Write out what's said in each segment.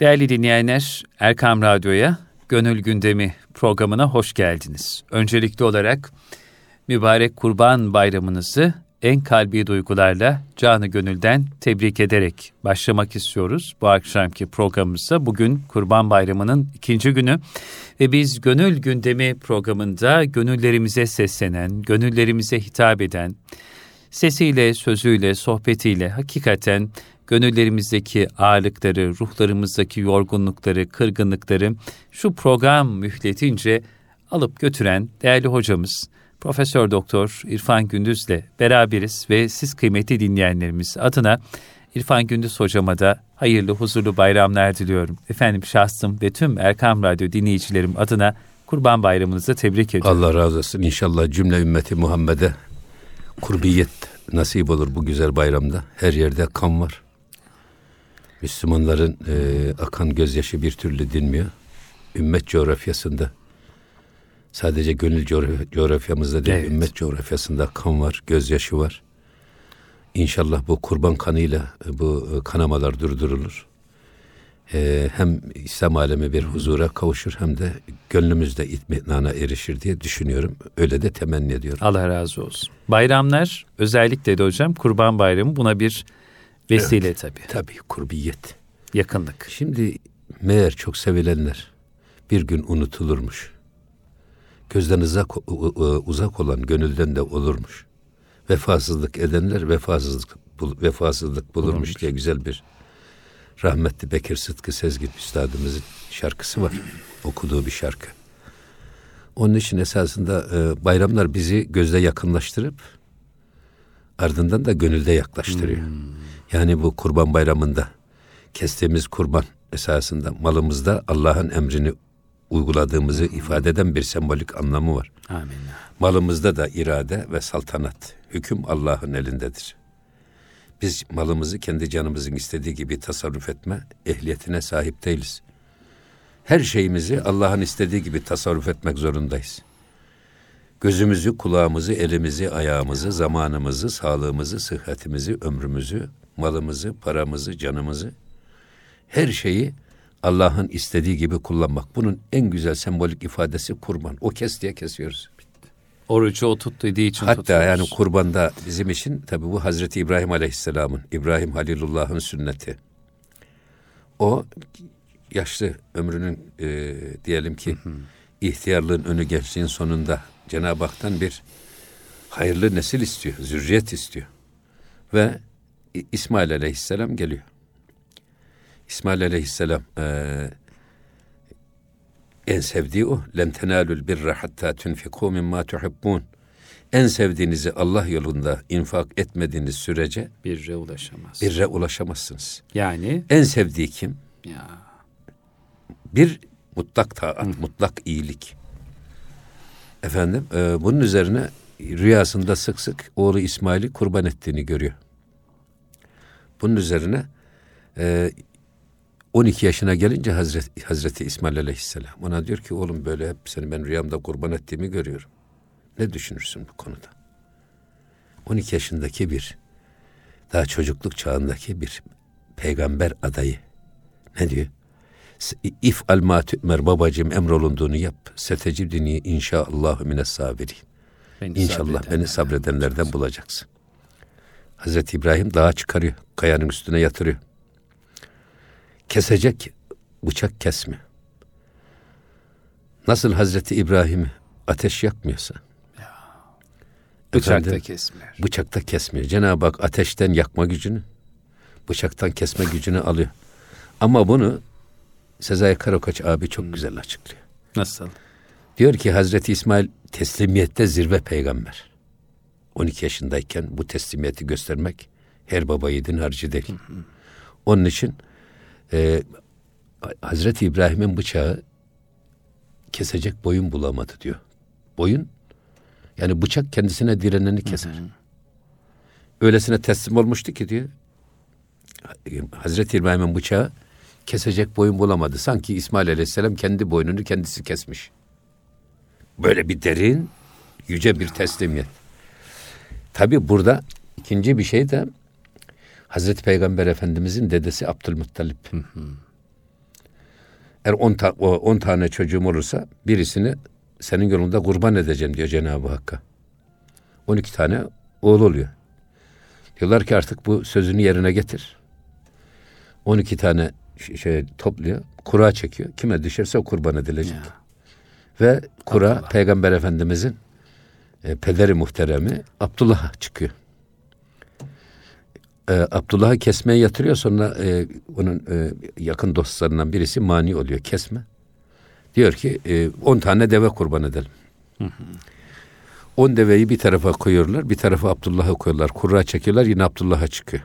Değerli dinleyenler, Erkam Radyo'ya Gönül Gündemi programına hoş geldiniz. Öncelikli olarak mübarek Kurban Bayramınızı en kalbi duygularla canı gönülden tebrik ederek başlamak istiyoruz. Bu akşamki programımızda bugün Kurban Bayramı'nın ikinci günü ve biz Gönül Gündemi programında gönüllerimize seslenen, gönüllerimize hitap eden, sesiyle, sözüyle, sohbetiyle hakikaten gönüllerimizdeki ağırlıkları, ruhlarımızdaki yorgunlukları, kırgınlıkları şu program mühletince alıp götüren değerli hocamız Profesör Doktor İrfan Gündüz'le beraberiz ve siz kıymetli dinleyenlerimiz adına İrfan Gündüz hocama da hayırlı, huzurlu bayramlar diliyorum. Efendim şahsım ve tüm Erkam Radyo dinleyicilerim adına Kurban Bayramınızı tebrik ediyorum. Allah razı olsun. İnşallah cümle ümmeti Muhammed'e kurbiyet nasip olur bu güzel bayramda. Her yerde kan var. Müslümanların e, akan gözyaşı bir türlü dinmiyor. Ümmet coğrafyasında sadece gönül coğrafyamızda değil, evet. ümmet coğrafyasında kan var, gözyaşı var. İnşallah bu kurban kanıyla e, bu e, kanamalar durdurulur. Ee, hem İslam alemi bir huzura kavuşur hem de gönlümüzde itminana erişir diye düşünüyorum. Öyle de temenni ediyorum. Allah razı olsun. Bayramlar özellikle de hocam Kurban Bayramı buna bir vesile evet, tabii. Tabii kurbiyet. Yakınlık. Şimdi meğer çok sevilenler bir gün unutulurmuş. Gözden uzak, uzak olan gönülden de olurmuş. Vefasızlık edenler vefasızlık vefasızlık bulurmuş, bulurmuş. diye güzel bir rahmetli Bekir Sıtkı Sezgin Üstadımızın şarkısı var. Okuduğu bir şarkı. Onun için esasında e, bayramlar bizi gözde yakınlaştırıp ardından da gönülde yaklaştırıyor. Hmm. Yani bu kurban bayramında kestiğimiz kurban esasında malımızda Allah'ın emrini uyguladığımızı ifade eden bir sembolik anlamı var. Amin. Malımızda da irade ve saltanat, hüküm Allah'ın elindedir. Biz malımızı kendi canımızın istediği gibi tasarruf etme ehliyetine sahip değiliz. Her şeyimizi Allah'ın istediği gibi tasarruf etmek zorundayız. Gözümüzü, kulağımızı, elimizi, ayağımızı, zamanımızı, sağlığımızı, sıhhatimizi, ömrümüzü, malımızı, paramızı, canımızı, her şeyi Allah'ın istediği gibi kullanmak. Bunun en güzel sembolik ifadesi kurban. O kes diye kesiyoruz. Orucu o tut dediği için Hatta tutuyoruz. yani kurbanda bizim için tabi bu Hazreti İbrahim Aleyhisselam'ın, İbrahim Halilullah'ın sünneti. O yaşlı ömrünün e, diyelim ki hı hı. ihtiyarlığın önü gençliğin sonunda Cenab-ı Hak'tan bir hayırlı nesil istiyor, zürriyet istiyor. Ve İsmail Aleyhisselam geliyor. İsmail Aleyhisselam e, en sevdiği o. Len tenalul birre hatta tunfiku mimma tuhibbun. En sevdiğinizi Allah yolunda infak etmediğiniz sürece birre ulaşamaz. Birre ulaşamazsınız. Yani en sevdiği kim? Ya. Bir mutlak taat, mutlak iyilik. Efendim, e, bunun üzerine rüyasında sık sık oğlu İsmail'i kurban ettiğini görüyor. Bunun üzerine e, 12 yaşına gelince Hazreti, Hazreti İsmail Aleyhisselam ona diyor ki oğlum böyle hep seni ben rüyamda kurban ettiğimi görüyorum. Ne düşünürsün bu konuda? 12 yaşındaki bir daha çocukluk çağındaki bir peygamber adayı ne diyor? İf al ma tümer babacığım emrolunduğunu yap. Setecidini inşaallah mines sabirin. İnşallah beni sabredenlerden bulacaksın. Hazreti İbrahim dağa çıkarıyor. Kayanın üstüne yatırıyor kesecek bıçak kesme. Nasıl Hazreti İbrahim ateş yakmıyorsa. Ya. Bıçakta kesmiyor. Bıçakta kesmiyor. Cenab-ı Hak ateşten yakma gücünü, bıçaktan kesme gücünü alıyor. Ama bunu Sezai Karakoç abi çok hmm. güzel açıklıyor. Nasıl? Diyor ki Hazreti İsmail teslimiyette zirve peygamber. 12 yaşındayken bu teslimiyeti göstermek her baba yiğidin harcı değil. Onun için e, Hazreti İbrahim'in bıçağı kesecek boyun bulamadı diyor. Boyun yani bıçak kendisine direneni keser. Öylesine teslim olmuştu ki diyor. Hazreti İbrahim'in bıçağı kesecek boyun bulamadı. Sanki İsmail Aleyhisselam kendi boynunu kendisi kesmiş. Böyle bir derin, yüce bir teslimiyet. Tabi burada ikinci bir şey de Hazreti Peygamber Efendimizin dedesi Abdülmuttalip. Hı hı. Eğer 10 ta, on tane çocuğum olursa birisini senin yolunda kurban edeceğim diyor Cenab-ı Hakk'a. 12 tane oğul oluyor. Diyorlar ki artık bu sözünü yerine getir. 12 tane şey topluyor, kura çekiyor. Kime düşerse kurban edilecek. Ya. Ve kura Abdullah. Peygamber Efendimizin e, pederi muhteremi Abdullah çıkıyor. E, Abdullah'ı kesmeye yatırıyor sonra e, onun e, yakın dostlarından birisi mani oluyor kesme. Diyor ki 10 e, tane deve kurban edelim. Hı 10 deveyi bir tarafa koyuyorlar, bir tarafa Abdullah'a koyuyorlar. Kurra çekiyorlar, yine Abdullah'a çıkıyor.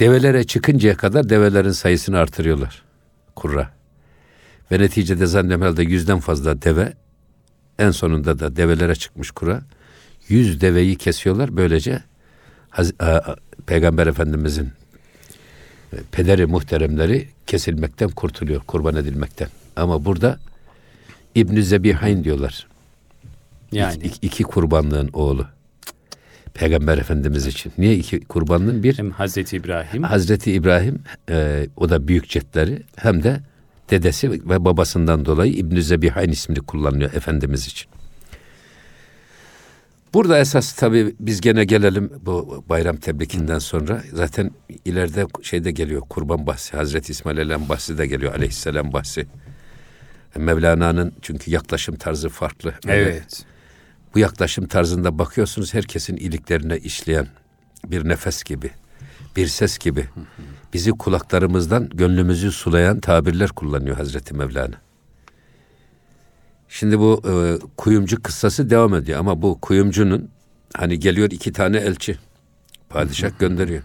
Develere çıkıncaya kadar develerin sayısını artırıyorlar. Kurra. Ve neticede zannediyorum yüzden fazla deve en sonunda da develere çıkmış kura. Yüz deveyi kesiyorlar. Böylece Peygamber Efendimizin e, pederi muhteremleri kesilmekten kurtuluyor, kurban edilmekten. Ama burada İbn Zebihayn diyorlar. Yani iki, iki kurbanlığın oğlu. Peygamber Efendimiz için. Niye iki kurbanlığın? Bir hem Hazreti İbrahim. Hazreti İbrahim e, o da büyük cetleri hem de dedesi ve babasından dolayı İbn Zebihayn ismini kullanıyor Efendimiz için. Burada esas tabii biz gene gelelim bu bayram tebrikinden sonra. Zaten ileride şeyde geliyor kurban bahsi. Hazreti İsmail Aleyhisselam bahsi de geliyor aleyhisselam bahsi. Mevlana'nın çünkü yaklaşım tarzı farklı. Evet. Bu yaklaşım tarzında bakıyorsunuz herkesin iliklerine işleyen bir nefes gibi, bir ses gibi. Bizi kulaklarımızdan gönlümüzü sulayan tabirler kullanıyor Hazreti Mevlana. Şimdi bu e, kuyumcu kıssası devam ediyor ama bu kuyumcunun hani geliyor iki tane elçi. Padişah gönderiyor.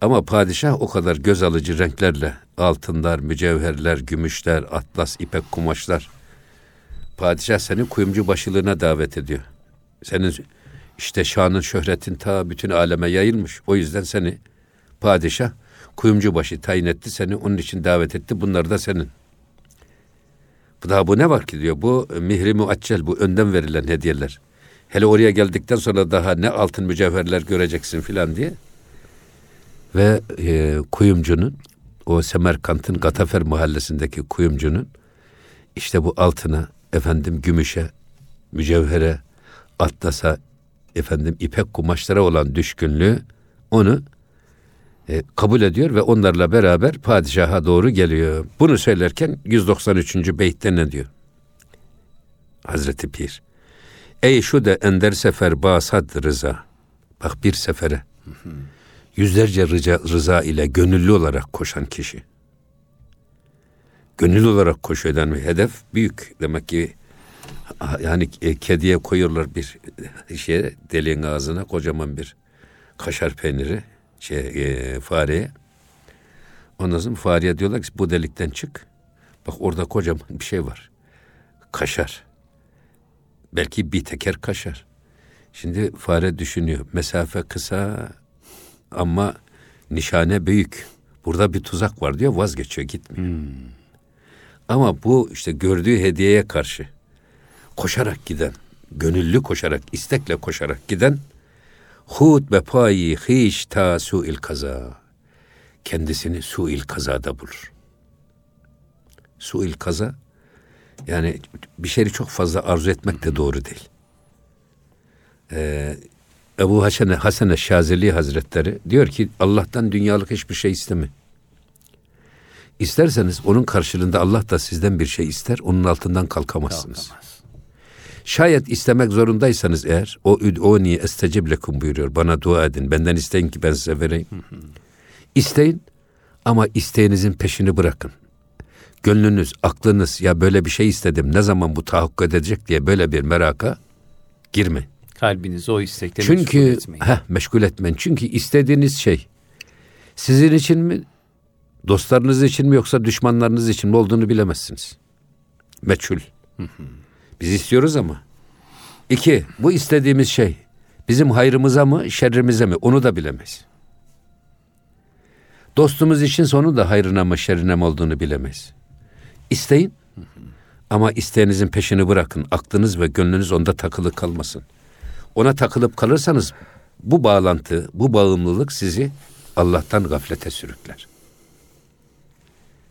Ama padişah o kadar göz alıcı renklerle altınlar, mücevherler, gümüşler, atlas, ipek kumaşlar. Padişah seni kuyumcu başılığına davet ediyor. Senin işte şanın, şöhretin ta bütün aleme yayılmış. O yüzden seni padişah kuyumcu başı tayin etti seni onun için davet etti. Bunlar da senin. Daha bu ne var ki diyor. Bu mihri muaccel, bu önden verilen hediyeler. Hele oraya geldikten sonra daha ne altın mücevherler göreceksin filan diye. Ve e, kuyumcunun, o Semerkant'ın Gatafer mahallesindeki kuyumcunun işte bu altına, efendim gümüşe, mücevhere, atlasa, efendim ipek kumaşlara olan düşkünlüğü onu e, kabul ediyor ve onlarla beraber padişaha doğru geliyor. Bunu söylerken 193. beytte ne diyor? Hazreti Pir. Ey şu de ender sefer basad rıza. Bak bir sefere. Yüzlerce rıza, rıza ile gönüllü olarak koşan kişi. Gönüllü olarak koşuyor denme. Hedef büyük. Demek ki yani e, kediye koyuyorlar bir şey deliğin ağzına kocaman bir kaşar peyniri şey, e, fareye. Ondan sonra fareye diyorlar ki bu delikten çık. Bak orada kocaman bir şey var. Kaşar. Belki bir teker kaşar. Şimdi fare düşünüyor. Mesafe kısa ama nişane büyük. Burada bir tuzak var diyor vazgeçiyor gitmiyor. Hmm. Ama bu işte gördüğü hediyeye karşı koşarak giden, gönüllü koşarak, istekle koşarak giden Hud be payi hiç ta suil kaza. Kendisini suil kazada bulur. Suil kaza yani bir şeyi çok fazla arzu etmek de doğru değil. Ee, Ebu Hasan Hasan Şazeli Hazretleri diyor ki Allah'tan dünyalık hiçbir şey isteme. İsterseniz onun karşılığında Allah da sizden bir şey ister, onun altından kalkamazsınız. Kalkamaz. Şayet istemek zorundaysanız eğer o ud'uni estecib lekum buyuruyor. Bana dua edin. Benden isteyin ki ben size vereyim. İsteyin ama isteğinizin peşini bırakın. Gönlünüz, aklınız ya böyle bir şey istedim ne zaman bu tahakkuk edecek diye böyle bir meraka girme. Kalbinizi o istekle Çünkü, meşgul etmeyin. Heh, meşgul etmeyin. Çünkü istediğiniz şey sizin için mi, dostlarınız için mi yoksa düşmanlarınız için mi olduğunu bilemezsiniz. Meçhul. Hı hı. Biz istiyoruz ama. İki, bu istediğimiz şey bizim hayrımıza mı, şerrimize mi? Onu da bilemeyiz. Dostumuz için sonu da hayrına mı, şerrine mi olduğunu bilemeyiz. İsteyin ama isteğinizin peşini bırakın. Aklınız ve gönlünüz onda takılı kalmasın. Ona takılıp kalırsanız bu bağlantı, bu bağımlılık sizi Allah'tan gaflete sürükler.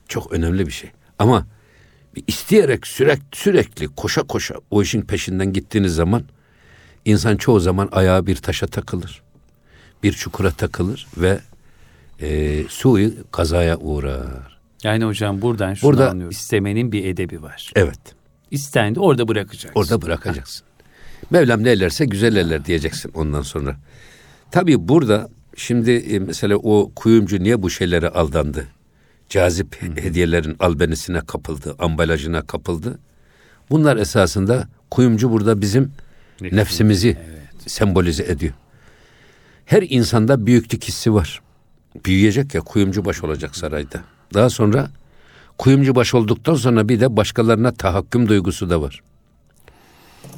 çok önemli bir şey. Ama isteyerek sürekli sürekli koşa koşa o işin peşinden gittiğiniz zaman insan çoğu zaman ayağı bir taşa takılır. Bir çukura takılır ve e, suyu kazaya uğrar. Yani hocam buradan şunu Burada- anlıyoruz. İstemenin bir edebi var. Evet. İstendi orada bırakacaksın. Orada bırakacaksın. Mevlam ne ellerse güzel eller diyeceksin ondan sonra. Tabii burada şimdi e, mesela o kuyumcu niye bu şeylere aldandı? Cazip hediyelerin albenisine kapıldı, ambalajına kapıldı. Bunlar esasında kuyumcu burada bizim Ne- nefsimizi sembolize ediyor. Her insanda büyüklük hissi var. Büyüyecek ya kuyumcu baş olacak sarayda. Daha sonra kuyumcu baş olduktan sonra bir de başkalarına tahakküm duygusu da var.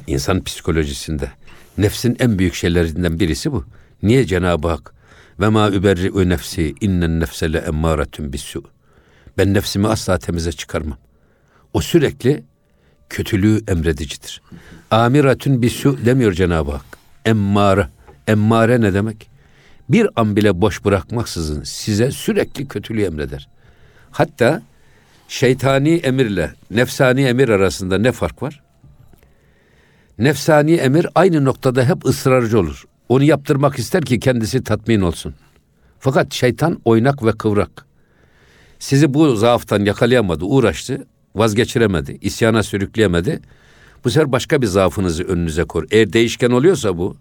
İnsan psikolojisinde nefsin en büyük şeylerinden birisi bu. Niye Cenab-ı Hak ve ma überri'u nefsi innen nefse le emmâretun bissu. Ben nefsimi asla temize çıkarmam. O sürekli kötülüğü emredicidir. Amiratun bisu demiyor Cenab-ı Hak. Emmare. Emmare ne demek? Bir an bile boş bırakmaksızın size sürekli kötülüğü emreder. Hatta şeytani emirle nefsani emir arasında ne fark var? Nefsani emir aynı noktada hep ısrarcı olur. Onu yaptırmak ister ki kendisi tatmin olsun. Fakat şeytan oynak ve kıvrak. Sizi bu zaaftan yakalayamadı, uğraştı, vazgeçiremedi, isyana sürükleyemedi. Bu sefer başka bir zaafınızı önünüze kor. Eğer değişken oluyorsa bu,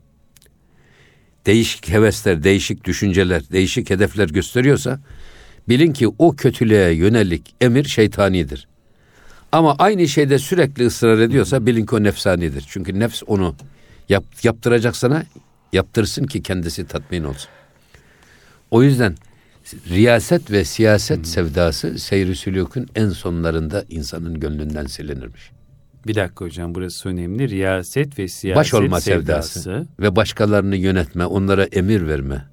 değişik hevesler, değişik düşünceler, değişik hedefler gösteriyorsa, bilin ki o kötülüğe yönelik emir şeytanidir. Ama aynı şeyde sürekli ısrar ediyorsa bilin ki o nefsanidir. Çünkü nefs onu yap, yaptıracak sana, yaptırsın ki kendisi tatmin olsun. O yüzden riyaset ve siyaset sevdası seyri sülükün en sonlarında insanın gönlünden silinirmiş. Bir dakika hocam burası önemli. Riyaset ve siyaset Baş olma sevdası. sevdası ve başkalarını yönetme, onlara emir verme.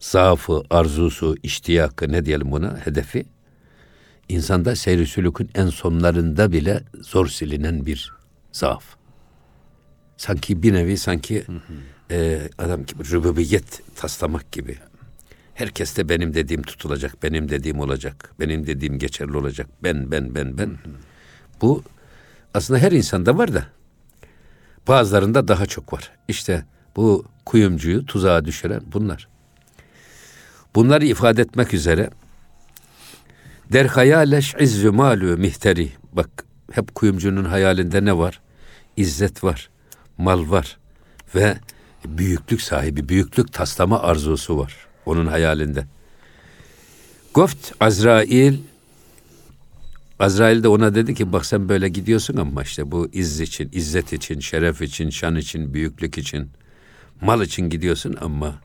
Zaafı, arzusu, iştiyakı ne diyelim buna, hedefi. insanda seyri sülükün en sonlarında bile zor silinen bir zaaf. Sanki bir nevi sanki e, adam gibi rübubiyet taslamak gibi. Herkes de benim dediğim tutulacak, benim dediğim olacak, benim dediğim geçerli olacak. Ben, ben, ben, ben. Bu aslında her insanda var da bazılarında daha çok var. İşte bu kuyumcuyu tuzağa düşüren bunlar. Bunları ifade etmek üzere der hayaleş izzü malü mihteri. Bak hep kuyumcunun hayalinde ne var? İzzet var, mal var ve büyüklük sahibi, büyüklük taslama arzusu var onun hayalinde. Goft Azrail Azrail de ona dedi ki bak sen böyle gidiyorsun ama işte bu izz için, izzet için, şeref için, şan için, büyüklük için, mal için gidiyorsun ama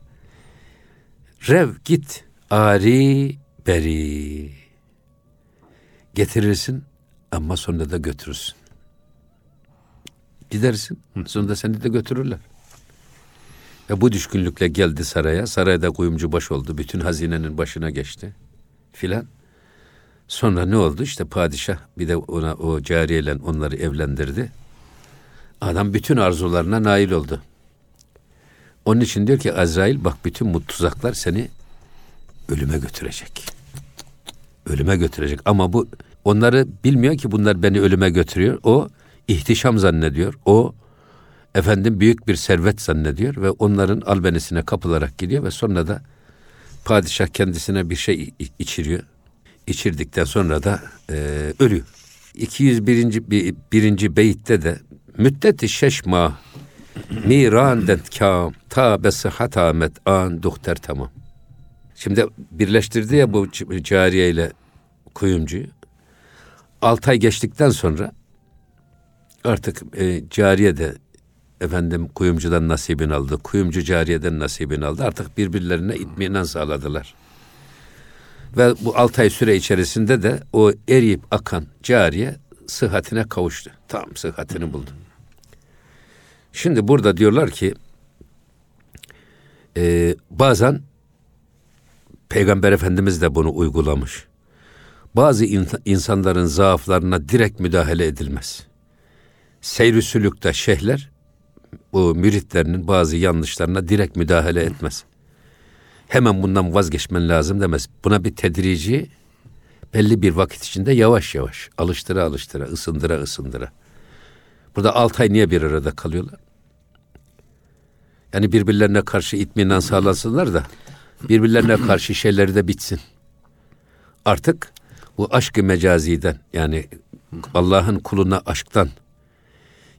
rev git ari beri getirirsin ama sonra da götürürsün. Gidersin sonra seni de götürürler. Ve bu düşkünlükle geldi saraya. Sarayda kuyumcu baş oldu. Bütün hazinenin başına geçti. Filan. Sonra ne oldu? İşte padişah bir de ona o cariyeyle onları evlendirdi. Adam bütün arzularına nail oldu. Onun için diyor ki Azrail bak bütün bu tuzaklar seni ölüme götürecek. Ölüme götürecek ama bu onları bilmiyor ki bunlar beni ölüme götürüyor. O ihtişam zannediyor. O efendim büyük bir servet zannediyor ve onların albenisine kapılarak gidiyor ve sonra da padişah kendisine bir şey içiriyor. İçirdikten sonra da e, ölüyor. 201. Bir, birinci beyitte de müddeti şeşma miran dent kam ta besihat amet an duhter tamam. Şimdi birleştirdi ya bu cariye ile kuyumcuyu. Altı ay geçtikten sonra artık e, cariye de efendim kuyumcudan nasibini aldı. Kuyumcu cariyeden nasibini aldı. Artık birbirlerine itminan sağladılar. Ve bu altı ay süre içerisinde de o eriyip akan cariye sıhhatine kavuştu. Tam sıhhatini buldu. Şimdi burada diyorlar ki e, bazen Peygamber Efendimiz de bunu uygulamış. Bazı in- insanların zaaflarına direkt müdahale edilmez. Seyr-i sülükte şeyhler bu müritlerinin bazı yanlışlarına direkt müdahale etmez. Hemen bundan vazgeçmen lazım demez. Buna bir tedrici, belli bir vakit içinde yavaş yavaş alıştıra alıştıra, ısındıra ısındıra. Burada altı ay niye bir arada kalıyorlar? Yani birbirlerine karşı itminan sağlasınlar da birbirlerine karşı şeyleri de bitsin. Artık bu aşkı mecaziden yani Allah'ın kuluna aşktan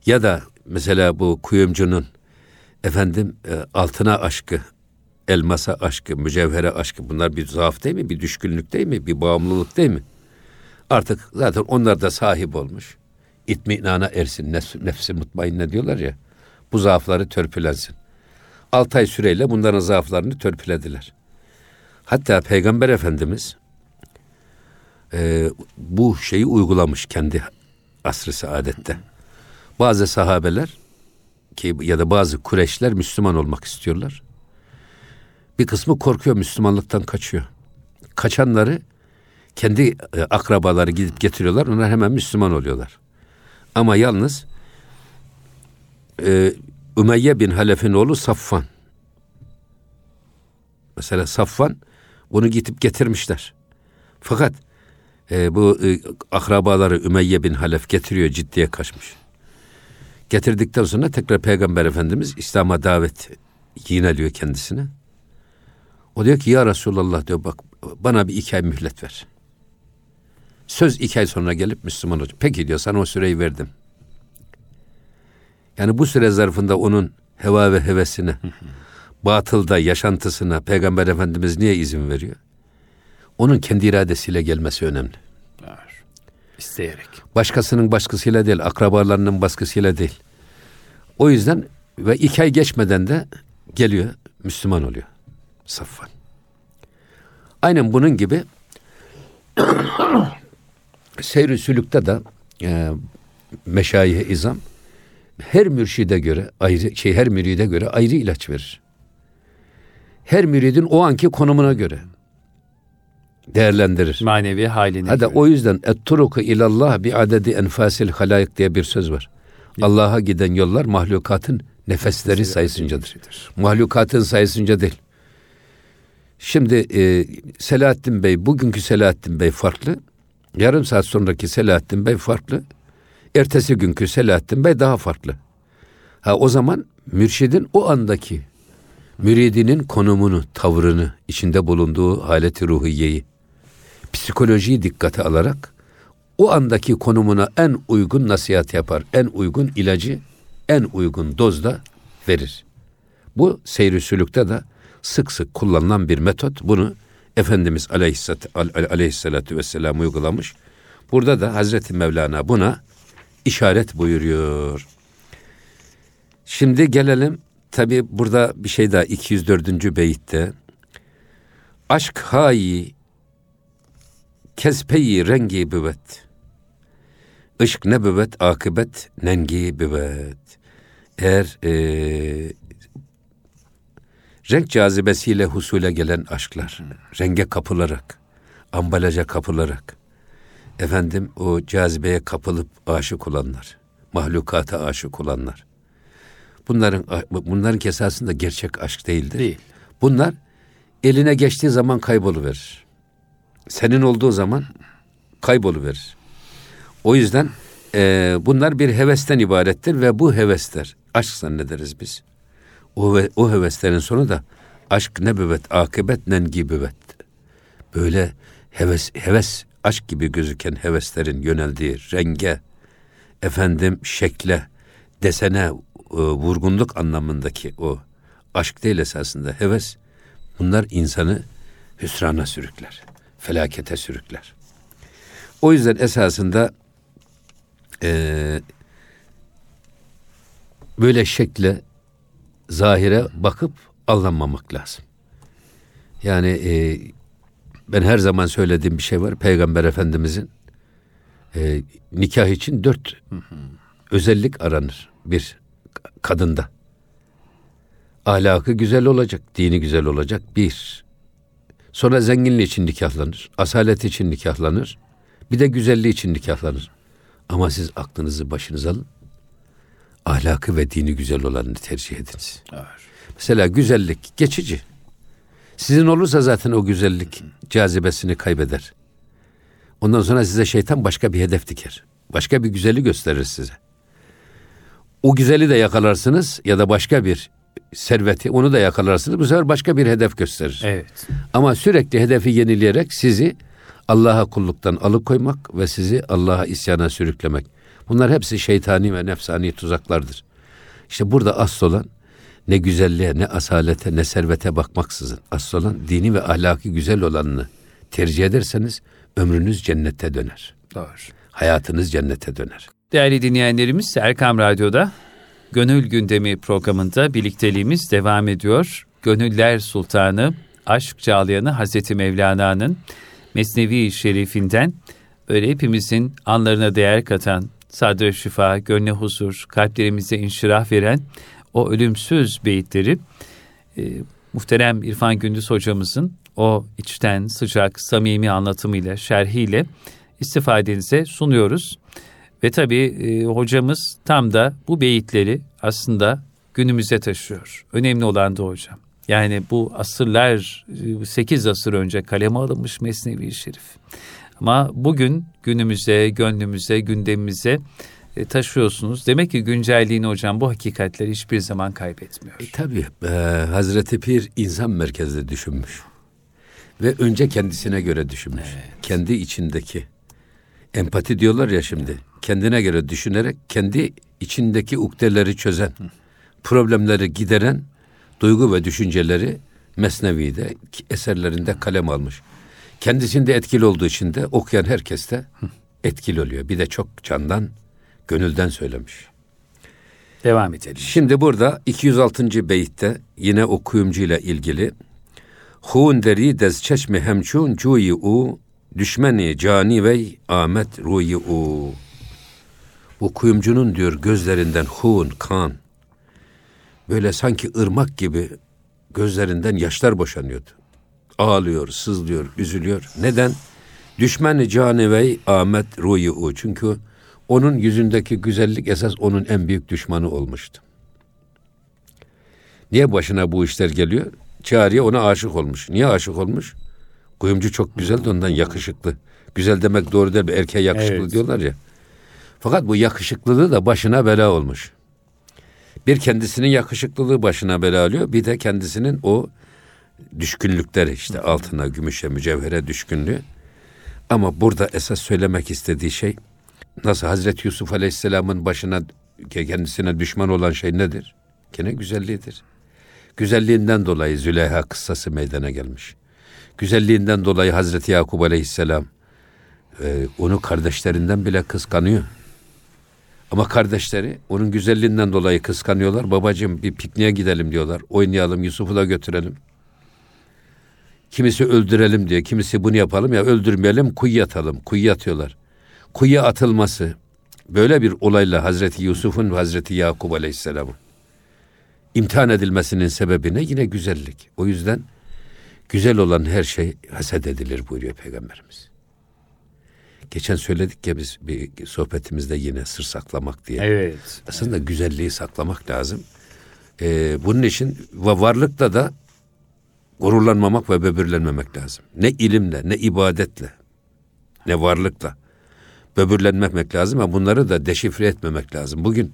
ya da mesela bu kuyumcunun efendim e, altına aşkı, elmasa aşkı, mücevhere aşkı bunlar bir zaaf değil mi? Bir düşkünlük değil mi? Bir bağımlılık değil mi? Artık zaten onlar da sahip olmuş. İtminana ersin, nefsi, nefsi mutmainne diyorlar ya. Bu zaafları törpülensin. Altı ay süreyle bunların zaaflarını törpülediler. Hatta Peygamber Efendimiz e, bu şeyi uygulamış kendi asrı saadette. Bazı sahabeler ki ya da bazı Kureşler Müslüman olmak istiyorlar. Bir kısmı korkuyor Müslümanlıktan kaçıyor. Kaçanları kendi e, akrabaları gidip getiriyorlar. Onlar hemen Müslüman oluyorlar. Ama yalnız e, Ümeyye bin Halef'in oğlu Safvan. Mesela Safvan bunu gidip getirmişler. Fakat e, bu e, akrabaları Ümeyye bin Halef getiriyor ciddiye kaçmış. Getirdikten sonra tekrar Peygamber Efendimiz İslam'a davet yineliyor kendisine. O diyor ki ya Resulallah diyor bak bana bir iki ay mühlet ver. Söz iki ay sonra gelip Müslüman olacak. Peki diyor sana o süreyi verdim. Yani bu süre zarfında onun heva ve hevesine, batılda yaşantısına Peygamber Efendimiz niye izin veriyor? Onun kendi iradesiyle gelmesi önemli. İsteyerek. Başkasının baskısıyla değil, akrabalarının baskısıyla değil. O yüzden ve iki ay geçmeden de geliyor, Müslüman oluyor. Safvan. Aynen bunun gibi seyr-i sülükte de e, meşayih izam her mürşide göre ayrı şey her müride göre ayrı ilaç verir. Her müridin o anki konumuna göre değerlendirir. Manevi haline Hadi o yüzden et-turuku ilallah bi adedi enfasil halayık diye bir söz var. Allah'a giden yollar mahlukatın nefesleri sayısıncadır. Mahlukatın sayısınca değil. Şimdi e, Selahattin Bey, bugünkü Selahattin Bey farklı. Yarım saat sonraki Selahattin Bey farklı. Ertesi günkü Selahattin Bey daha farklı. Ha o zaman mürşidin o andaki müridinin konumunu, tavrını, içinde bulunduğu haleti ruhiyeyi, psikolojiyi dikkate alarak o andaki konumuna en uygun nasihat yapar, en uygun ilacı, en uygun dozda verir. Bu seyri sülükte de sık sık kullanılan bir metot. Bunu Efendimiz Aleyhisselatü, Aleyhisselatü Vesselam uygulamış. Burada da Hazreti Mevlana buna işaret buyuruyor. Şimdi gelelim tabi burada bir şey daha 204. beyitte. Aşk hayi kespeyi rengi büvet. Işk ne büvet akıbet nengi büvet. Eğer e, renk cazibesiyle husule gelen aşklar, renge kapılarak, ambalaja kapılarak, efendim o cazibeye kapılıp aşık olanlar, mahlukata aşık olanlar. Bunların bunların esasında gerçek aşk değildir. Değil. Bunlar eline geçtiği zaman kayboluverir. Senin olduğu zaman kayboluverir. O yüzden e, bunlar bir hevesten ibarettir ve bu hevesler aşk zannederiz biz. O, o heveslerin sonu da aşk ne büvet, akıbet nengi büvet. Böyle heves, heves aşk gibi gözüken heveslerin yöneldiği renge, efendim şekle, desene, e, vurgunluk anlamındaki o aşk değil esasında heves. Bunlar insanı hüsrana sürükler, felakete sürükler. O yüzden esasında e, böyle şekle, zahire bakıp aldanmamak lazım. Yani e, ben her zaman söylediğim bir şey var. Peygamber Efendimizin e, nikah için dört özellik aranır bir kadında. Ahlakı güzel olacak, dini güzel olacak bir. Sonra zenginliği için nikahlanır, asalet için nikahlanır, bir de güzelliği için nikahlanır. Ama siz aklınızı başınıza alın, ahlakı ve dini güzel olanını tercih ediniz. Evet. Mesela güzellik geçici. Sizin olursa zaten o güzellik cazibesini kaybeder. Ondan sonra size şeytan başka bir hedef diker. Başka bir güzeli gösterir size. O güzeli de yakalarsınız ya da başka bir serveti onu da yakalarsınız. Bu sefer başka bir hedef gösterir. Evet. Ama sürekli hedefi yenileyerek sizi Allah'a kulluktan alıkoymak ve sizi Allah'a isyana sürüklemek. Bunlar hepsi şeytani ve nefsani tuzaklardır. İşte burada asıl olan ne güzelliğe, ne asalete, ne servete bakmaksızın asıl olan dini ve ahlaki güzel olanını tercih ederseniz ömrünüz cennete döner. Doğru. Hayatınız cennete döner. Değerli dinleyenlerimiz Erkam Radyo'da Gönül Gündemi programında birlikteliğimiz devam ediyor. Gönüller Sultanı, Aşk Çağlayanı Hazreti Mevlana'nın Mesnevi Şerifinden böyle hepimizin anlarına değer katan, sadre şifa, gönle huzur, kalplerimize inşirah veren o ölümsüz beyitleri e, muhterem İrfan Gündüz hocamızın o içten sıcak, samimi anlatımıyla, şerhiyle istifadenize sunuyoruz. Ve tabii e, hocamız tam da bu beyitleri aslında günümüze taşıyor. Önemli olan da hocam. Yani bu asırlar, 8 asır önce kaleme alınmış Mesnevi Şerif. Ama bugün günümüze, gönlümüze, gündemimize e, taşıyorsunuz. Demek ki güncelliğini hocam bu hakikatleri hiçbir zaman kaybetmiyor. E, tabii e, Hazreti Pir insan merkezli düşünmüş. Ve önce kendisine göre düşünmüş. Evet. Kendi içindeki empati diyorlar ya şimdi. Kendine göre düşünerek kendi içindeki ukdeleri çözen, problemleri gideren duygu ve düşünceleri Mesnevi'de eserlerinde kalem almış. Kendisinde etkili olduğu için de okuyan herkes de etkili oluyor. Bir de çok candan, gönülden söylemiş. Devam edelim. Şimdi burada 206. beyitte yine o kuyumcu ile ilgili Hun deri dez çeşmi hemçun cuyi u düşmeni cani ve amet ruyi u. Bu kuyumcunun diyor gözlerinden hun, kan, böyle sanki ırmak gibi gözlerinden yaşlar boşanıyordu. Ağlıyor, sızlıyor, üzülüyor. Neden? Düşmeni cani ve amet ruyi u. Çünkü onun yüzündeki güzellik esas onun en büyük düşmanı olmuştu. Niye başına bu işler geliyor? Çağrıya ona aşık olmuş. Niye aşık olmuş? Kuyumcu çok güzel de ondan yakışıklı. Güzel demek doğru değil mi? Erkeğe yakışıklı evet. diyorlar ya. Fakat bu yakışıklılığı da başına bela olmuş. Bir kendisinin yakışıklılığı başına bela alıyor. Bir de kendisinin o düşkünlükleri işte altına, gümüşe, mücevhere düşkünlüğü. Ama burada esas söylemek istediği şey nasıl Hazreti Yusuf Aleyhisselam'ın başına kendisine düşman olan şey nedir? Gene güzelliğidir. Güzelliğinden dolayı Züleyha kıssası meydana gelmiş. Güzelliğinden dolayı Hazreti Yakup Aleyhisselam e, onu kardeşlerinden bile kıskanıyor. Ama kardeşleri onun güzelliğinden dolayı kıskanıyorlar. Babacığım bir pikniğe gidelim diyorlar. Oynayalım, Yusuf'u da götürelim. Kimisi öldürelim diye, kimisi bunu yapalım ya öldürmeyelim, kuyu atalım. Kuyu atıyorlar. Kuyuya atılması böyle bir olayla Hazreti Yusuf'un ve Hazreti Yakup Aleyhisselam'ın imtihan edilmesinin sebebi ne? Yine güzellik. O yüzden güzel olan her şey haset edilir buyuruyor Peygamberimiz. Geçen söyledik ya biz bir sohbetimizde yine sır saklamak diye. Evet. Aslında evet. güzelliği saklamak lazım. Ee, bunun için varlıkta da gururlanmamak ve böbürlenmemek lazım. Ne ilimle, ne ibadetle, ne varlıkla böbürlenmemek lazım ama bunları da deşifre etmemek lazım. Bugün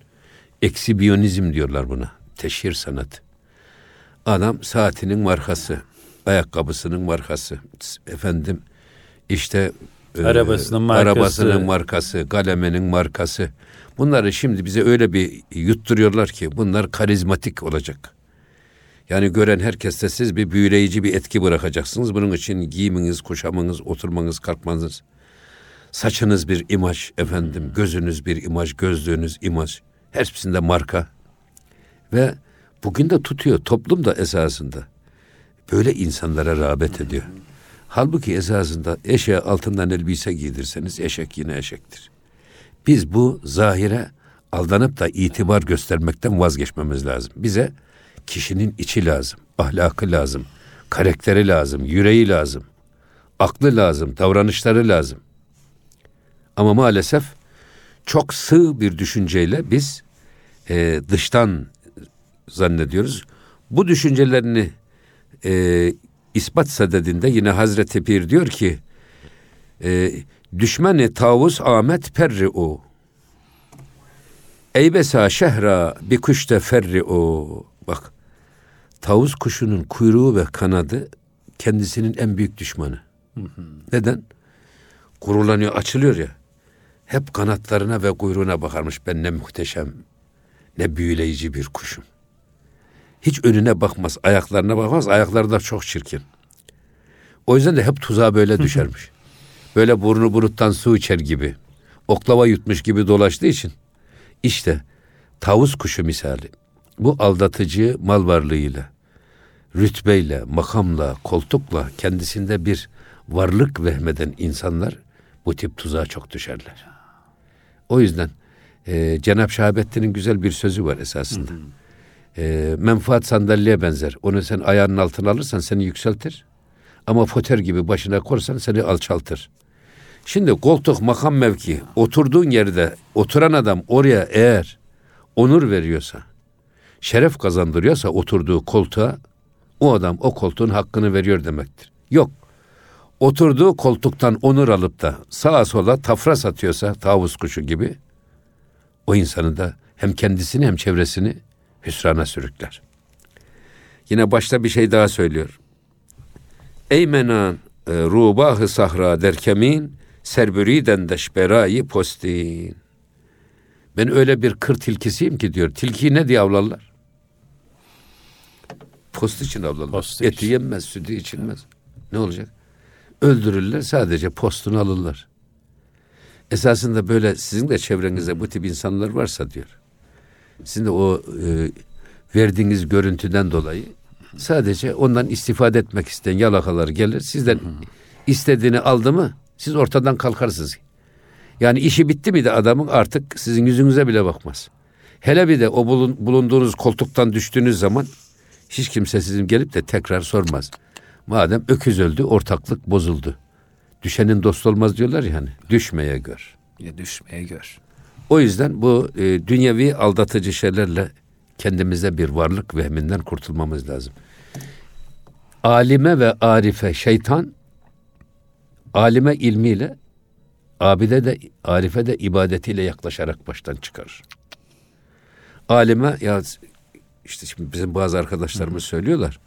eksibiyonizm diyorlar buna. Teşhir sanatı. Adam saatinin markası, ayakkabısının markası, efendim işte e, arabasının markası, arabasının markası, kaleminin markası. Bunları şimdi bize öyle bir yutturuyorlar ki bunlar karizmatik olacak. Yani gören herkeste siz bir büyüleyici bir etki bırakacaksınız. Bunun için giyiminiz, kuşamınız, oturmanız, kalkmanız, saçınız bir imaj efendim, gözünüz bir imaj, gözlüğünüz imaj. Hepsinde marka. Ve bugün de tutuyor toplum da esasında. Böyle insanlara rağbet ediyor. Halbuki esasında eşeğe altından elbise giydirseniz eşek yine eşektir. Biz bu zahire aldanıp da itibar göstermekten vazgeçmemiz lazım. Bize kişinin içi lazım, ahlakı lazım, karakteri lazım, yüreği lazım, aklı lazım, davranışları lazım. Ama maalesef çok sığ bir düşünceyle biz e, dıştan zannediyoruz. Bu düşüncelerini e, ispat sadedinde yine Hazreti Pir diyor ki e, Düşmeni tavus Ahmet perri o. Eybesa şehra bir kuş ferri o. Bak tavus kuşunun kuyruğu ve kanadı kendisinin en büyük düşmanı. Neden? Gurulanıyor, açılıyor ya. Hep kanatlarına ve kuyruğuna bakarmış. Ben ne muhteşem, ne büyüleyici bir kuşum. Hiç önüne bakmaz, ayaklarına bakmaz. Ayakları da çok çirkin. O yüzden de hep tuzağa böyle düşermiş. Böyle burnu buruttan su içer gibi. Oklava yutmuş gibi dolaştığı için. İşte tavus kuşu misali. Bu aldatıcı mal varlığıyla, rütbeyle, makamla, koltukla kendisinde bir varlık vehmeden insanlar bu tip tuzağa çok düşerler. O yüzden e, Cenab-ı Şahabettin'in güzel bir sözü var esasında. Hı hı. E, menfaat sandalyeye benzer. Onu sen ayağının altına alırsan seni yükseltir. Ama foter gibi başına korsan seni alçaltır. Şimdi koltuk, makam mevki, oturduğun yerde oturan adam oraya eğer onur veriyorsa, şeref kazandırıyorsa oturduğu koltuğa, o adam o koltuğun hakkını veriyor demektir. Yok, oturduğu koltuktan onur alıp da sağa sola tafra satıyorsa tavus kuşu gibi, o insanı da hem kendisini hem çevresini hüsrana sürükler. Yine başta bir şey daha söylüyor. Ey menan e, rubahı sahra derkemin serbüriden deşberayı postin. Ben öyle bir kır tilkisiyim ki diyor. Tilkiyi ne diye avlarlar? Post için avlarlar. Post Eti yenmez, sütü içilmez. Ne olacak? Öldürürler sadece postunu alırlar. Esasında böyle sizin de çevrenizde bu tip insanlar varsa diyor. Sizin de o e, verdiğiniz görüntüden dolayı sadece ondan istifade etmek isteyen yalakalar gelir. Sizden istediğini aldı mı siz ortadan kalkarsınız. Yani işi bitti mi de adamın artık sizin yüzünüze bile bakmaz. Hele bir de o bulun, bulunduğunuz koltuktan düştüğünüz zaman hiç kimse sizin gelip de tekrar sormaz. Madem öküz öldü, ortaklık bozuldu. Düşenin dost olmaz diyorlar ya hani. Düşmeye gör. Ya düşmeye gör. O yüzden bu e, dünyevi aldatıcı şeylerle kendimize bir varlık vehminden kurtulmamız lazım. Alime ve arife şeytan alime ilmiyle abide de arife de ibadetiyle yaklaşarak baştan çıkarır. Alime ya işte şimdi bizim bazı arkadaşlarımız söylüyorlar.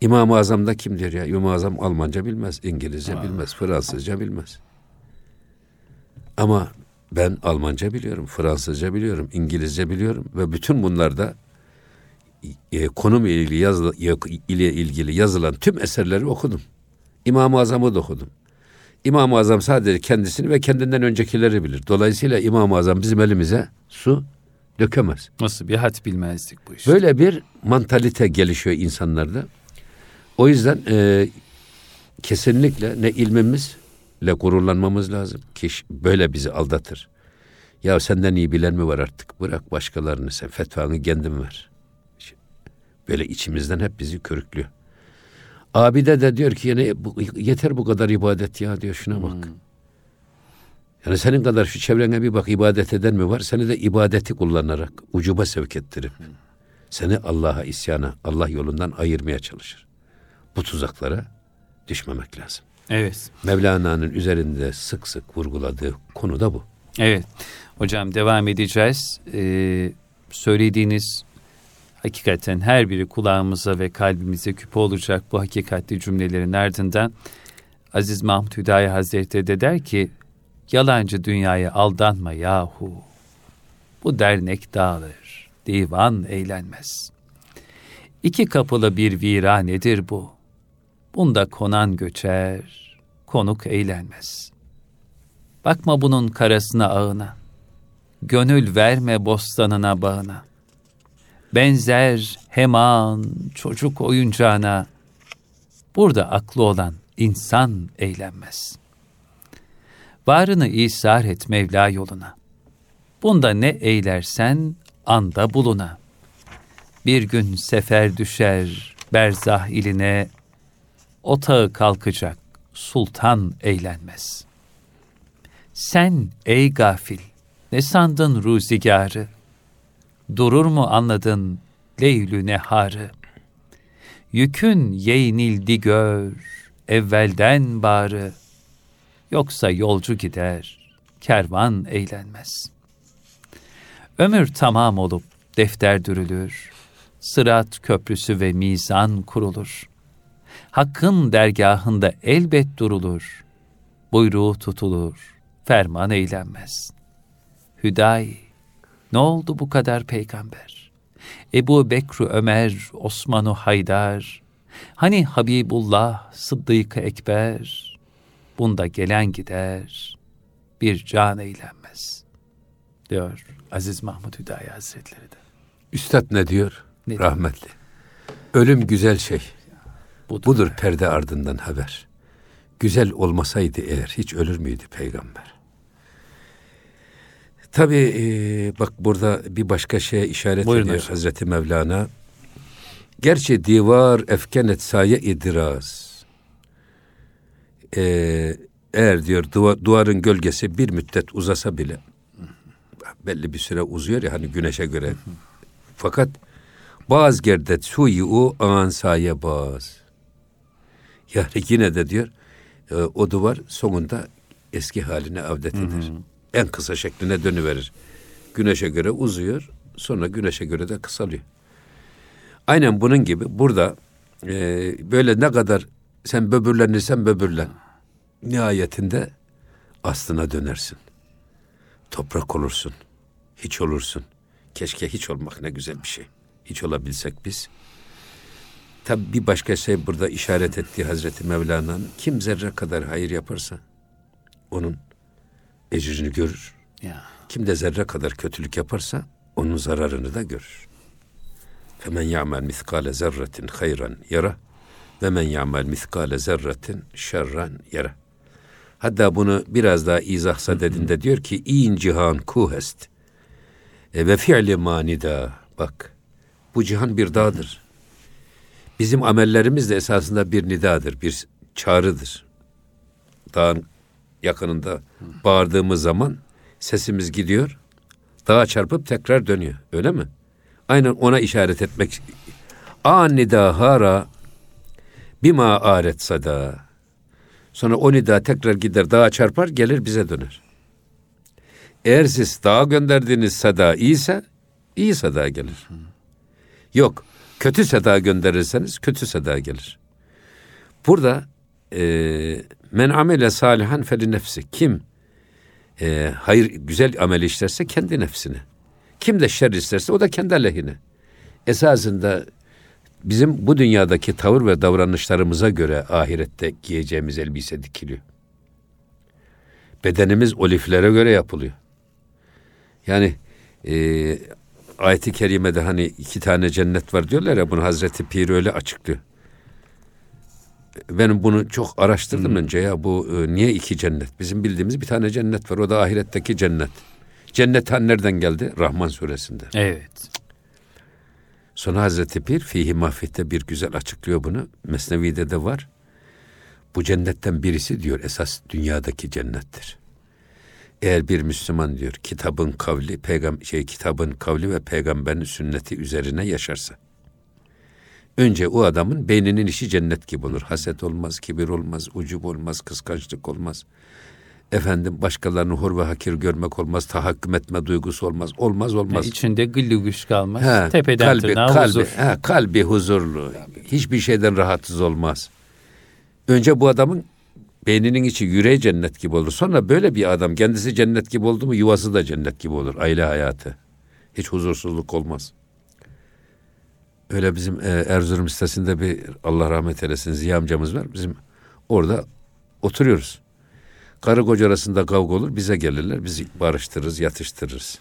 İmam-ı Azam da kim diyor ya? İmam-ı Azam Almanca bilmez, İngilizce Aa. bilmez, Fransızca bilmez. Ama ben Almanca biliyorum, Fransızca biliyorum, İngilizce biliyorum ve bütün bunlarda e, konum ile ilgili, yazılı, ile ilgili yazılan tüm eserleri okudum. İmam-ı Azam'ı da okudum. İmam-ı Azam sadece kendisini ve kendinden öncekileri bilir. Dolayısıyla İmam-ı Azam bizim elimize su dökemez. Nasıl bir hat bilmezdik bu işte. Böyle bir mantalite gelişiyor insanlarda. O yüzden e, kesinlikle ne ilmimizle gururlanmamız lazım ki böyle bizi aldatır. Ya senden iyi bilen mi var artık? Bırak başkalarını sen fetvanı kendin ver. Böyle içimizden hep bizi körüklüyor. Abide de diyor ki yani bu, yeter bu kadar ibadet ya diyor şuna bak. Hmm. Yani senin kadar şu çevrene bir bak ibadet eden mi var? Seni de ibadeti kullanarak ucuba sevk ettirip hmm. seni Allah'a isyana, Allah yolundan ayırmaya çalışır. Bu tuzaklara düşmemek lazım. Evet. Mevlana'nın üzerinde sık sık vurguladığı konu da bu. Evet. Hocam devam edeceğiz. Ee, söylediğiniz hakikaten her biri kulağımıza ve kalbimize küpe olacak bu hakikatli cümlelerin ardından Aziz Mahmud Hüdayi Hazretleri de der ki yalancı dünyaya aldanma yahu. Bu dernek dağılır, divan eğlenmez. İki kapılı bir viranedir bu. Bunda konan göçer, konuk eğlenmez. Bakma bunun karasına ağına, gönül verme bostanına bağına.'' benzer heman çocuk oyuncağına. Burada aklı olan insan eğlenmez. Varını isar et Mevla yoluna. Bunda ne eylersen anda buluna. Bir gün sefer düşer berzah iline, otağı kalkacak sultan eğlenmez. Sen ey gafil, ne sandın ruzigarı? durur mu anladın leylü neharı? Yükün yeğnildi gör, evvelden barı, Yoksa yolcu gider, kervan eğlenmez. Ömür tamam olup defter dürülür, sırat köprüsü ve mizan kurulur. Hakkın dergahında elbet durulur, buyruğu tutulur, ferman eylenmez. Hüdayi, ne oldu bu kadar peygamber? Ebu Bekru Ömer, Osmanu Haydar, hani Habibullah, Sıddık-ı Ekber, bunda gelen gider, bir can eylenmez, diyor Aziz Mahmud Hüdayi Hazretleri de. Üstad ne diyor? Ne Rahmetli. Ölüm güzel şey. Budur. Budur perde ardından haber. Güzel olmasaydı eğer hiç ölür müydü peygamber? Tabi e, bak burada bir başka şeye işaret Buyurun ediyor hocam. Hazreti Mevlana. Gerçi divar efkenet saye idraz. E, eğer diyor duva- duvarın gölgesi bir müddet uzasa bile belli bir süre uzuyor ya hani güneşe göre. Fakat bazı gerdet suyu o an saye baz. Yani yine de diyor e, o duvar sonunda eski haline avdet eder. En kısa şekline dönüverir. Güneşe göre uzuyor, sonra güneşe göre de kısalıyor. Aynen bunun gibi burada e, böyle ne kadar sen böbürlenirsen böbürlen. Nihayetinde aslına dönersin. Toprak olursun. Hiç olursun. Keşke hiç olmak ne güzel bir şey. Hiç olabilsek biz. Tabi bir başka şey burada işaret ettiği Hazreti Mevlana'nın kim zerre kadar hayır yaparsa onun ecrini görür. Ya. Kim de zerre kadar kötülük yaparsa onun zararını da görür. Femen ya'mel miskale zerretin hayran yara ve men ya'mel miskale zerretin şerran yara. Hatta bunu biraz daha izah dediğinde diyor ki in cihan kuhest e, ve fi'li manida bak bu cihan bir dağdır. Bizim amellerimiz de esasında bir nidadır, bir çağrıdır. Dağın yakınında bağırdığımız zaman sesimiz gidiyor, dağa çarpıp tekrar dönüyor. Öyle mi? Aynen ona işaret etmek. An nida hara bima aret sada. Sonra o nida tekrar gider dağa çarpar gelir bize döner. Eğer siz dağa gönderdiğiniz sada iyiyse iyi sada gelir. Yok kötü seda gönderirseniz kötü seda gelir. Burada e, men amele salihan feli nefsi kim e, hayır güzel amel işlerse kendi nefsine. Kim de şer isterse o da kendi aleyhine. Esasında bizim bu dünyadaki tavır ve davranışlarımıza göre ahirette giyeceğimiz elbise dikiliyor. Bedenimiz o liflere göre yapılıyor. Yani e, ayet-i kerimede hani iki tane cennet var diyorlar ya bunu Hazreti Pir öyle açıklıyor. Benim bunu çok araştırdım Hmm. önce ya bu e, niye iki cennet? Bizim bildiğimiz bir tane cennet var o da ahiretteki cennet. Cennet han nereden geldi? Rahman suresinde. Evet. Sonra Hazreti Pir Fihi Mahfit'te bir güzel açıklıyor bunu. Mesnevi'de de var. Bu cennetten birisi diyor esas dünyadaki cennettir. Eğer bir Müslüman diyor kitabın kavli, peygam şey kitabın kavli ve peygamberin sünneti üzerine yaşarsa. Önce o adamın beyninin işi cennet gibi olur. Haset olmaz, kibir olmaz, ucub olmaz, kıskançlık olmaz. Efendim başkalarını hor ve hakir görmek olmaz, tahakküm etme duygusu olmaz. Olmaz olmaz. İçinde güllü güç kalmaz. He, Tepeden kalbi, kalbi, huzur. he, kalbi huzurlu. Hiçbir şeyden rahatsız olmaz. Önce bu adamın beyninin içi yüreği cennet gibi olur. Sonra böyle bir adam kendisi cennet gibi oldu mu yuvası da cennet gibi olur. Aile hayatı. Hiç huzursuzluk olmaz. Öyle bizim e, Erzurum sitesinde bir Allah rahmet eylesin Ziya amcamız var. Bizim orada oturuyoruz. Karı koca arasında kavga olur bize gelirler. Bizi barıştırırız, yatıştırırız.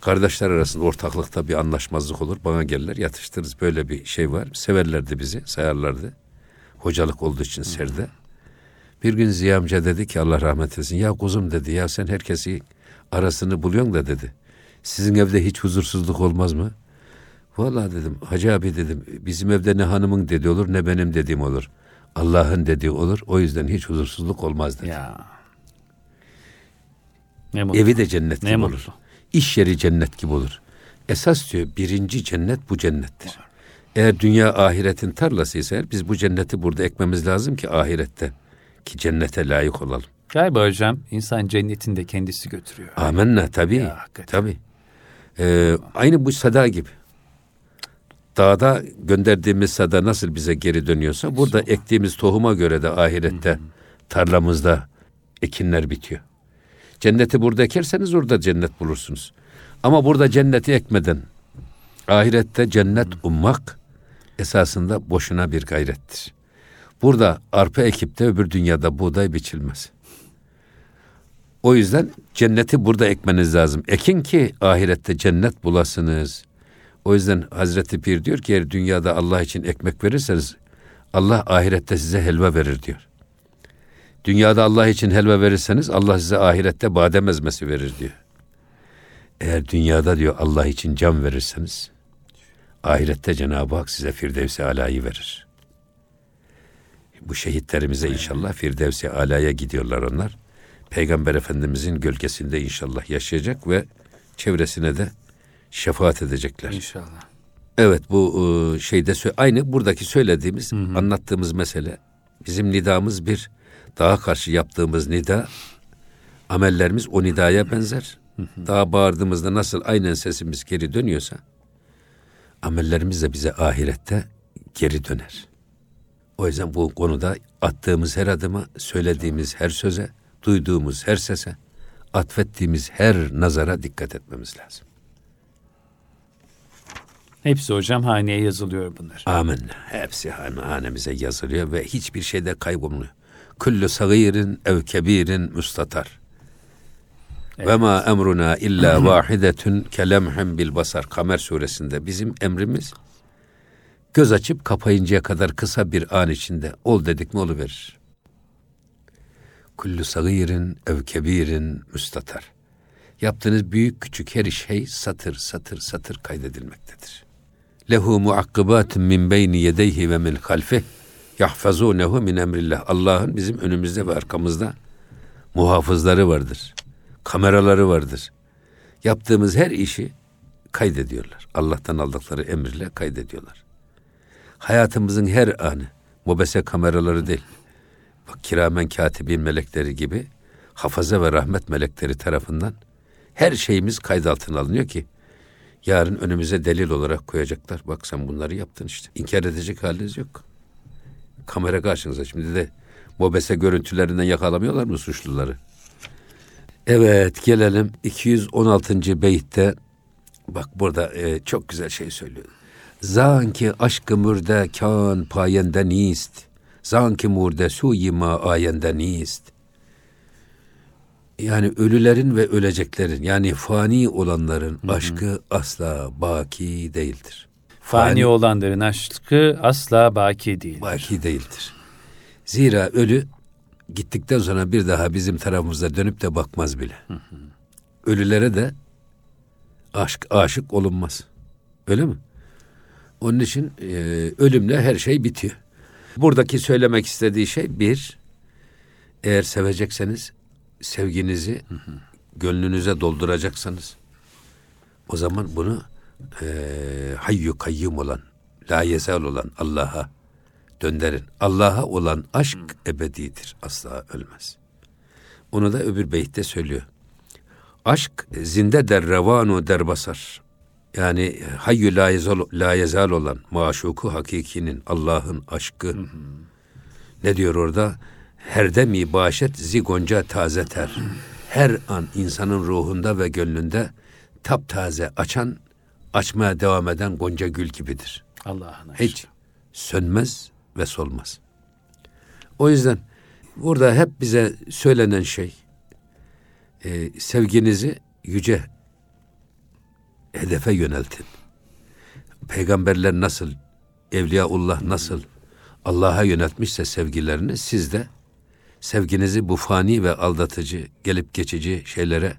Kardeşler arasında ortaklıkta bir anlaşmazlık olur. Bana gelirler yatıştırırız. Böyle bir şey var. Severlerdi bizi, sayarlardı. Hocalık olduğu için serde. Bir gün Ziya amca dedi ki Allah rahmet eylesin. Ya kuzum dedi ya sen herkesi arasını buluyorsun da dedi. Sizin evde hiç huzursuzluk olmaz mı? Vallahi dedim hacı abi dedim bizim evde ne hanımın dediği olur ne benim dediğim olur. Allah'ın dediği olur. O yüzden hiç huzursuzluk olmaz dedi. Ya. Ne mutlu. Evi de cennet Ne gibi mutlu. olur. İş yeri cennet gibi olur. Esas diyor birinci cennet bu cennettir. Eğer dünya ahiretin tarlasıysa eğer, biz bu cenneti burada ekmemiz lazım ki ahirette ki cennete layık olalım. Galiba hocam insan cennetinde kendisi götürüyor. Amenna tabii. Ya, hakikaten. tabii. Ee, aynı bu sada gibi. Dağda gönderdiğimiz sada nasıl bize geri dönüyorsa burada ektiğimiz tohuma göre de ahirette tarlamızda ekinler bitiyor. Cenneti burada ekerseniz orada cennet bulursunuz. Ama burada cenneti ekmeden ahirette cennet ummak esasında boşuna bir gayrettir. Burada arpa ekip de öbür dünyada buğday biçilmez. O yüzden cenneti burada ekmeniz lazım. Ekin ki ahirette cennet bulasınız. O yüzden Hazreti Pir diyor ki eğer dünyada Allah için ekmek verirseniz Allah ahirette size helva verir diyor. Dünyada Allah için helva verirseniz Allah size ahirette badem ezmesi verir diyor. Eğer dünyada diyor Allah için can verirseniz ahirette Cenab-ı Hak size Firdevs-i Ala'yı verir. Bu şehitlerimize inşallah Firdevs-i Ala'ya gidiyorlar onlar. Peygamber Efendimizin gölgesinde inşallah yaşayacak ve çevresine de şefaat edecekler. İnşallah. Evet bu e, şeyde aynı buradaki söylediğimiz, anlattığımız mesele bizim nidamız bir dağa karşı yaptığımız nida amellerimiz o nidaya benzer. Dağa bağırdığımızda nasıl aynen sesimiz geri dönüyorsa amellerimiz de bize ahirette geri döner. O yüzden bu konuda attığımız her adıma, söylediğimiz her söze, duyduğumuz her sese, atfettiğimiz her nazara dikkat etmemiz lazım. Hepsi hocam haneye yazılıyor bunlar. Amin. Hepsi hane- hanemize yazılıyor ve hiçbir şeyde kaybolmuyor. Kullu sagirin ev kebirin müstatar. Ve ma emruna illa vahidetun kelemhim bil basar. Kamer suresinde bizim emrimiz göz açıp kapayıncaya kadar kısa bir an içinde ol dedik mi oluverir. Kullu sagirin ev kebirin müstatar. Yaptığınız büyük küçük her şey satır satır satır kaydedilmektedir. Lehu muakkibatun min beyni yedeyhi ve min halfih yahfazunehu min emrillah. Allah'ın bizim önümüzde ve arkamızda muhafızları vardır. Kameraları vardır. Yaptığımız her işi kaydediyorlar. Allah'tan aldıkları emirle kaydediyorlar. Hayatımızın her anı mobese kameraları değil. Bak kiramen katibin melekleri gibi hafaza ve rahmet melekleri tarafından her şeyimiz kayıt altına alınıyor ki yarın önümüze delil olarak koyacaklar. Bak sen bunları yaptın işte. İnkar edecek haliniz yok. Kamera karşınıza şimdi de mobese görüntülerinden yakalamıyorlar mı suçluları? Evet gelelim 216. beytte bak burada e, çok güzel şey söylüyor. Zanki aşkı mürde kan payende nist. Zanki murde suyi ma ayende nist. Yani ölülerin ve öleceklerin yani fani olanların aşkı asla baki değildir. Fani olanların aşkı asla baki değil. baki değildir. Zira ölü gittikten sonra bir daha bizim tarafımıza dönüp de bakmaz bile. Ölülere de aşk aşık olunmaz. Öyle mi? Onun için e, ölümle her şey bitiyor. Buradaki söylemek istediği şey bir, eğer sevecekseniz sevginizi gönlünüze dolduracaksanız o zaman bunu e, hayyu kayyum olan, la yezal olan Allah'a döndürün. Allah'a olan aşk ebedidir. Asla ölmez. Onu da öbür beytte söylüyor. Aşk zinde der revanu der basar. Yani hayyü la yezal, la yezal olan maşuku hakikinin Allah'ın aşkı. Ne diyor orada? Her demi başet zigonca taze ter. Her an insanın ruhunda ve gönlünde taptaze açan, açmaya devam eden gonca gül gibidir. Allah'ın aşkı. Hiç sönmez ve solmaz. O yüzden burada hep bize söylenen şey e, sevginizi yüce hedefe yöneltin. Peygamberler nasıl, Evliyaullah nasıl Allah'a yöneltmişse sevgilerini siz de sevginizi bu fani ve aldatıcı, gelip geçici şeylere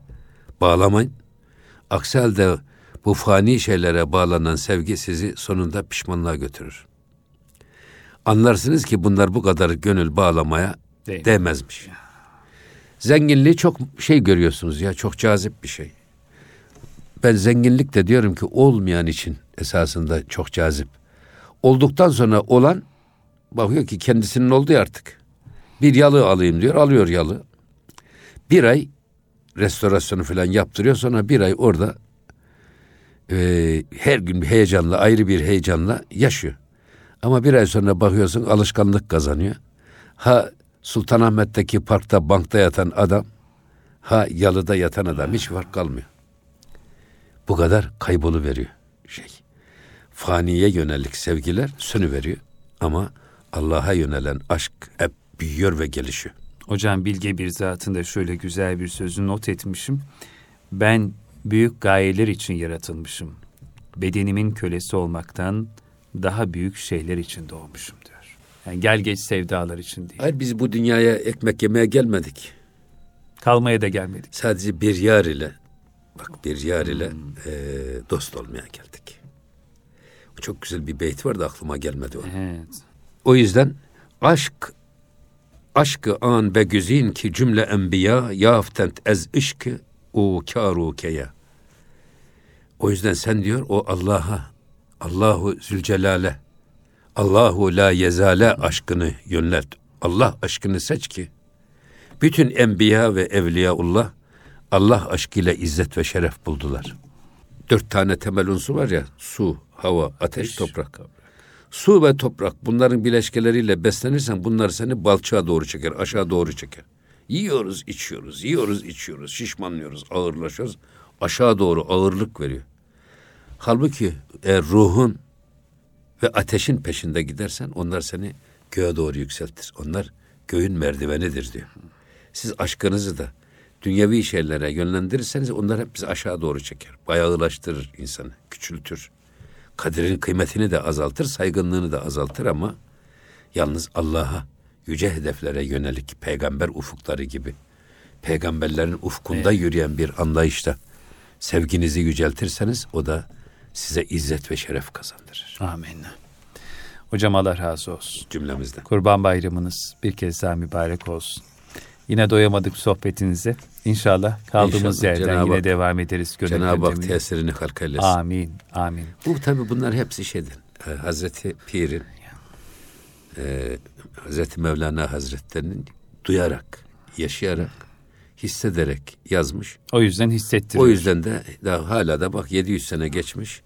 bağlamayın. Aksi halde bu fani şeylere bağlanan sevgi sizi sonunda pişmanlığa götürür. Anlarsınız ki bunlar bu kadar gönül bağlamaya Değil mi? değmezmiş. Zenginliği çok şey görüyorsunuz ya, çok cazip bir şey. Ben zenginlik de diyorum ki olmayan için esasında çok cazip. Olduktan sonra olan bakıyor ki kendisinin oldu ya artık. Bir yalı alayım diyor, alıyor yalı. Bir ay restorasyonu falan yaptırıyor. Sonra bir ay orada e, her gün bir heyecanla, ayrı bir heyecanla yaşıyor. Ama bir ay sonra bakıyorsun alışkanlık kazanıyor. Ha Sultanahmet'teki parkta bankta yatan adam, ha yalıda yatan adam hiç fark kalmıyor. Bu kadar kaybolu veriyor şey. Faniye yönelik sevgiler sönü veriyor ama Allah'a yönelen aşk hep büyüyor ve gelişiyor. Hocam bilge bir zatında şöyle güzel bir sözü not etmişim. Ben büyük gayeler için yaratılmışım. Bedenimin kölesi olmaktan daha büyük şeyler için doğmuşum diyor. Yani gel geç sevdalar için değil. Hayır biz bu dünyaya ekmek yemeye gelmedik. Kalmaya da gelmedik. Sadece bir yar ile bak bir yar ile hmm. e, dost olmaya geldik. Çok güzel bir beyt vardı aklıma gelmedi o. Evet. O yüzden aşk aşkı an be güzin ki cümle enbiya yaftent ez işkı o kârûkeye. O yüzden sen diyor o Allah'a, Allahu Zülcelal'e, Allahu la yezale aşkını yönelt. Allah aşkını seç ki bütün enbiya ve evliyaullah Allah aşkıyla izzet ve şeref buldular. Dört tane temel unsur var ya su, hava, ateş, ateş toprak. Su ve toprak bunların bileşkeleriyle beslenirsen bunlar seni balçığa doğru çeker, aşağı doğru çeker. Yiyoruz, içiyoruz, yiyoruz, içiyoruz, şişmanlıyoruz, ağırlaşıyoruz. Aşağı doğru ağırlık veriyor. Halbuki eğer ruhun ve ateşin peşinde gidersen onlar seni göğe doğru yükseltir. Onlar göğün merdivenidir diyor. Siz aşkınızı da dünyevi şeylere yönlendirirseniz onlar hep bizi aşağı doğru çeker. Bayağılaştırır insanı, küçültür. Kaderin kıymetini de azaltır, saygınlığını da azaltır ama yalnız Allah'a, yüce hedeflere yönelik peygamber ufukları gibi peygamberlerin ufkunda evet. yürüyen bir anlayışta sevginizi yüceltirseniz o da size izzet ve şeref kazandırır. Amin. Hocam Allah razı olsun. Cümlemizden. Kurban bayramınız bir kez daha mübarek olsun. Yine doyamadık sohbetinize. İnşallah kaldığımız İnşallah. yerden Cenab-ı yine devam ederiz. Cenab-ı Hak tesirini halk eylesin. Amin, amin. Bu tabi bunlar hepsi şeydir. Ee, Hazreti Pir'in, e, Hazreti Mevlana Hazretlerinin duyarak, yaşayarak, hissederek yazmış. O yüzden hissettiriyor. O yüzden de daha hala da bak 700 sene geçmiş.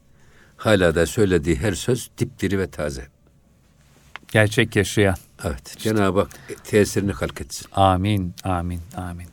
Hala da söylediği her söz dipdiri ve taze. Gerçek yaşayan. Evet. İşte. Cenab-ı Hak tesirini halk etsin. Amin, amin, amin.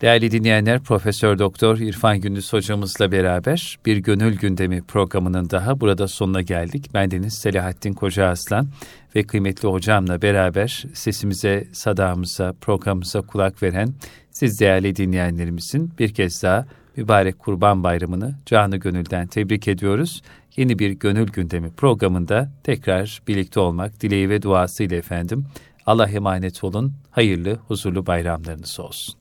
Değerli dinleyenler, Profesör Doktor İrfan Gündüz hocamızla beraber bir gönül gündemi programının daha burada sonuna geldik. Bendeniz Selahattin Koca Aslan ve kıymetli hocamla beraber sesimize, sadamıza, programımıza kulak veren siz değerli dinleyenlerimizin bir kez daha mübarek Kurban Bayramı'nı canı gönülden tebrik ediyoruz. Yeni bir gönül gündemi programında tekrar birlikte olmak dileği ve duasıyla efendim. Allah emanet olun. Hayırlı, huzurlu bayramlarınız olsun.